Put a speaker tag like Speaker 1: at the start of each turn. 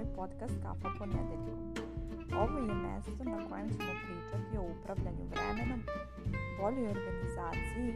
Speaker 1: moj podcast Kafa ponedeljkom. Ovo je mesto na kojem ćemo pričati o upravljanju vremenom, boljoj organizaciji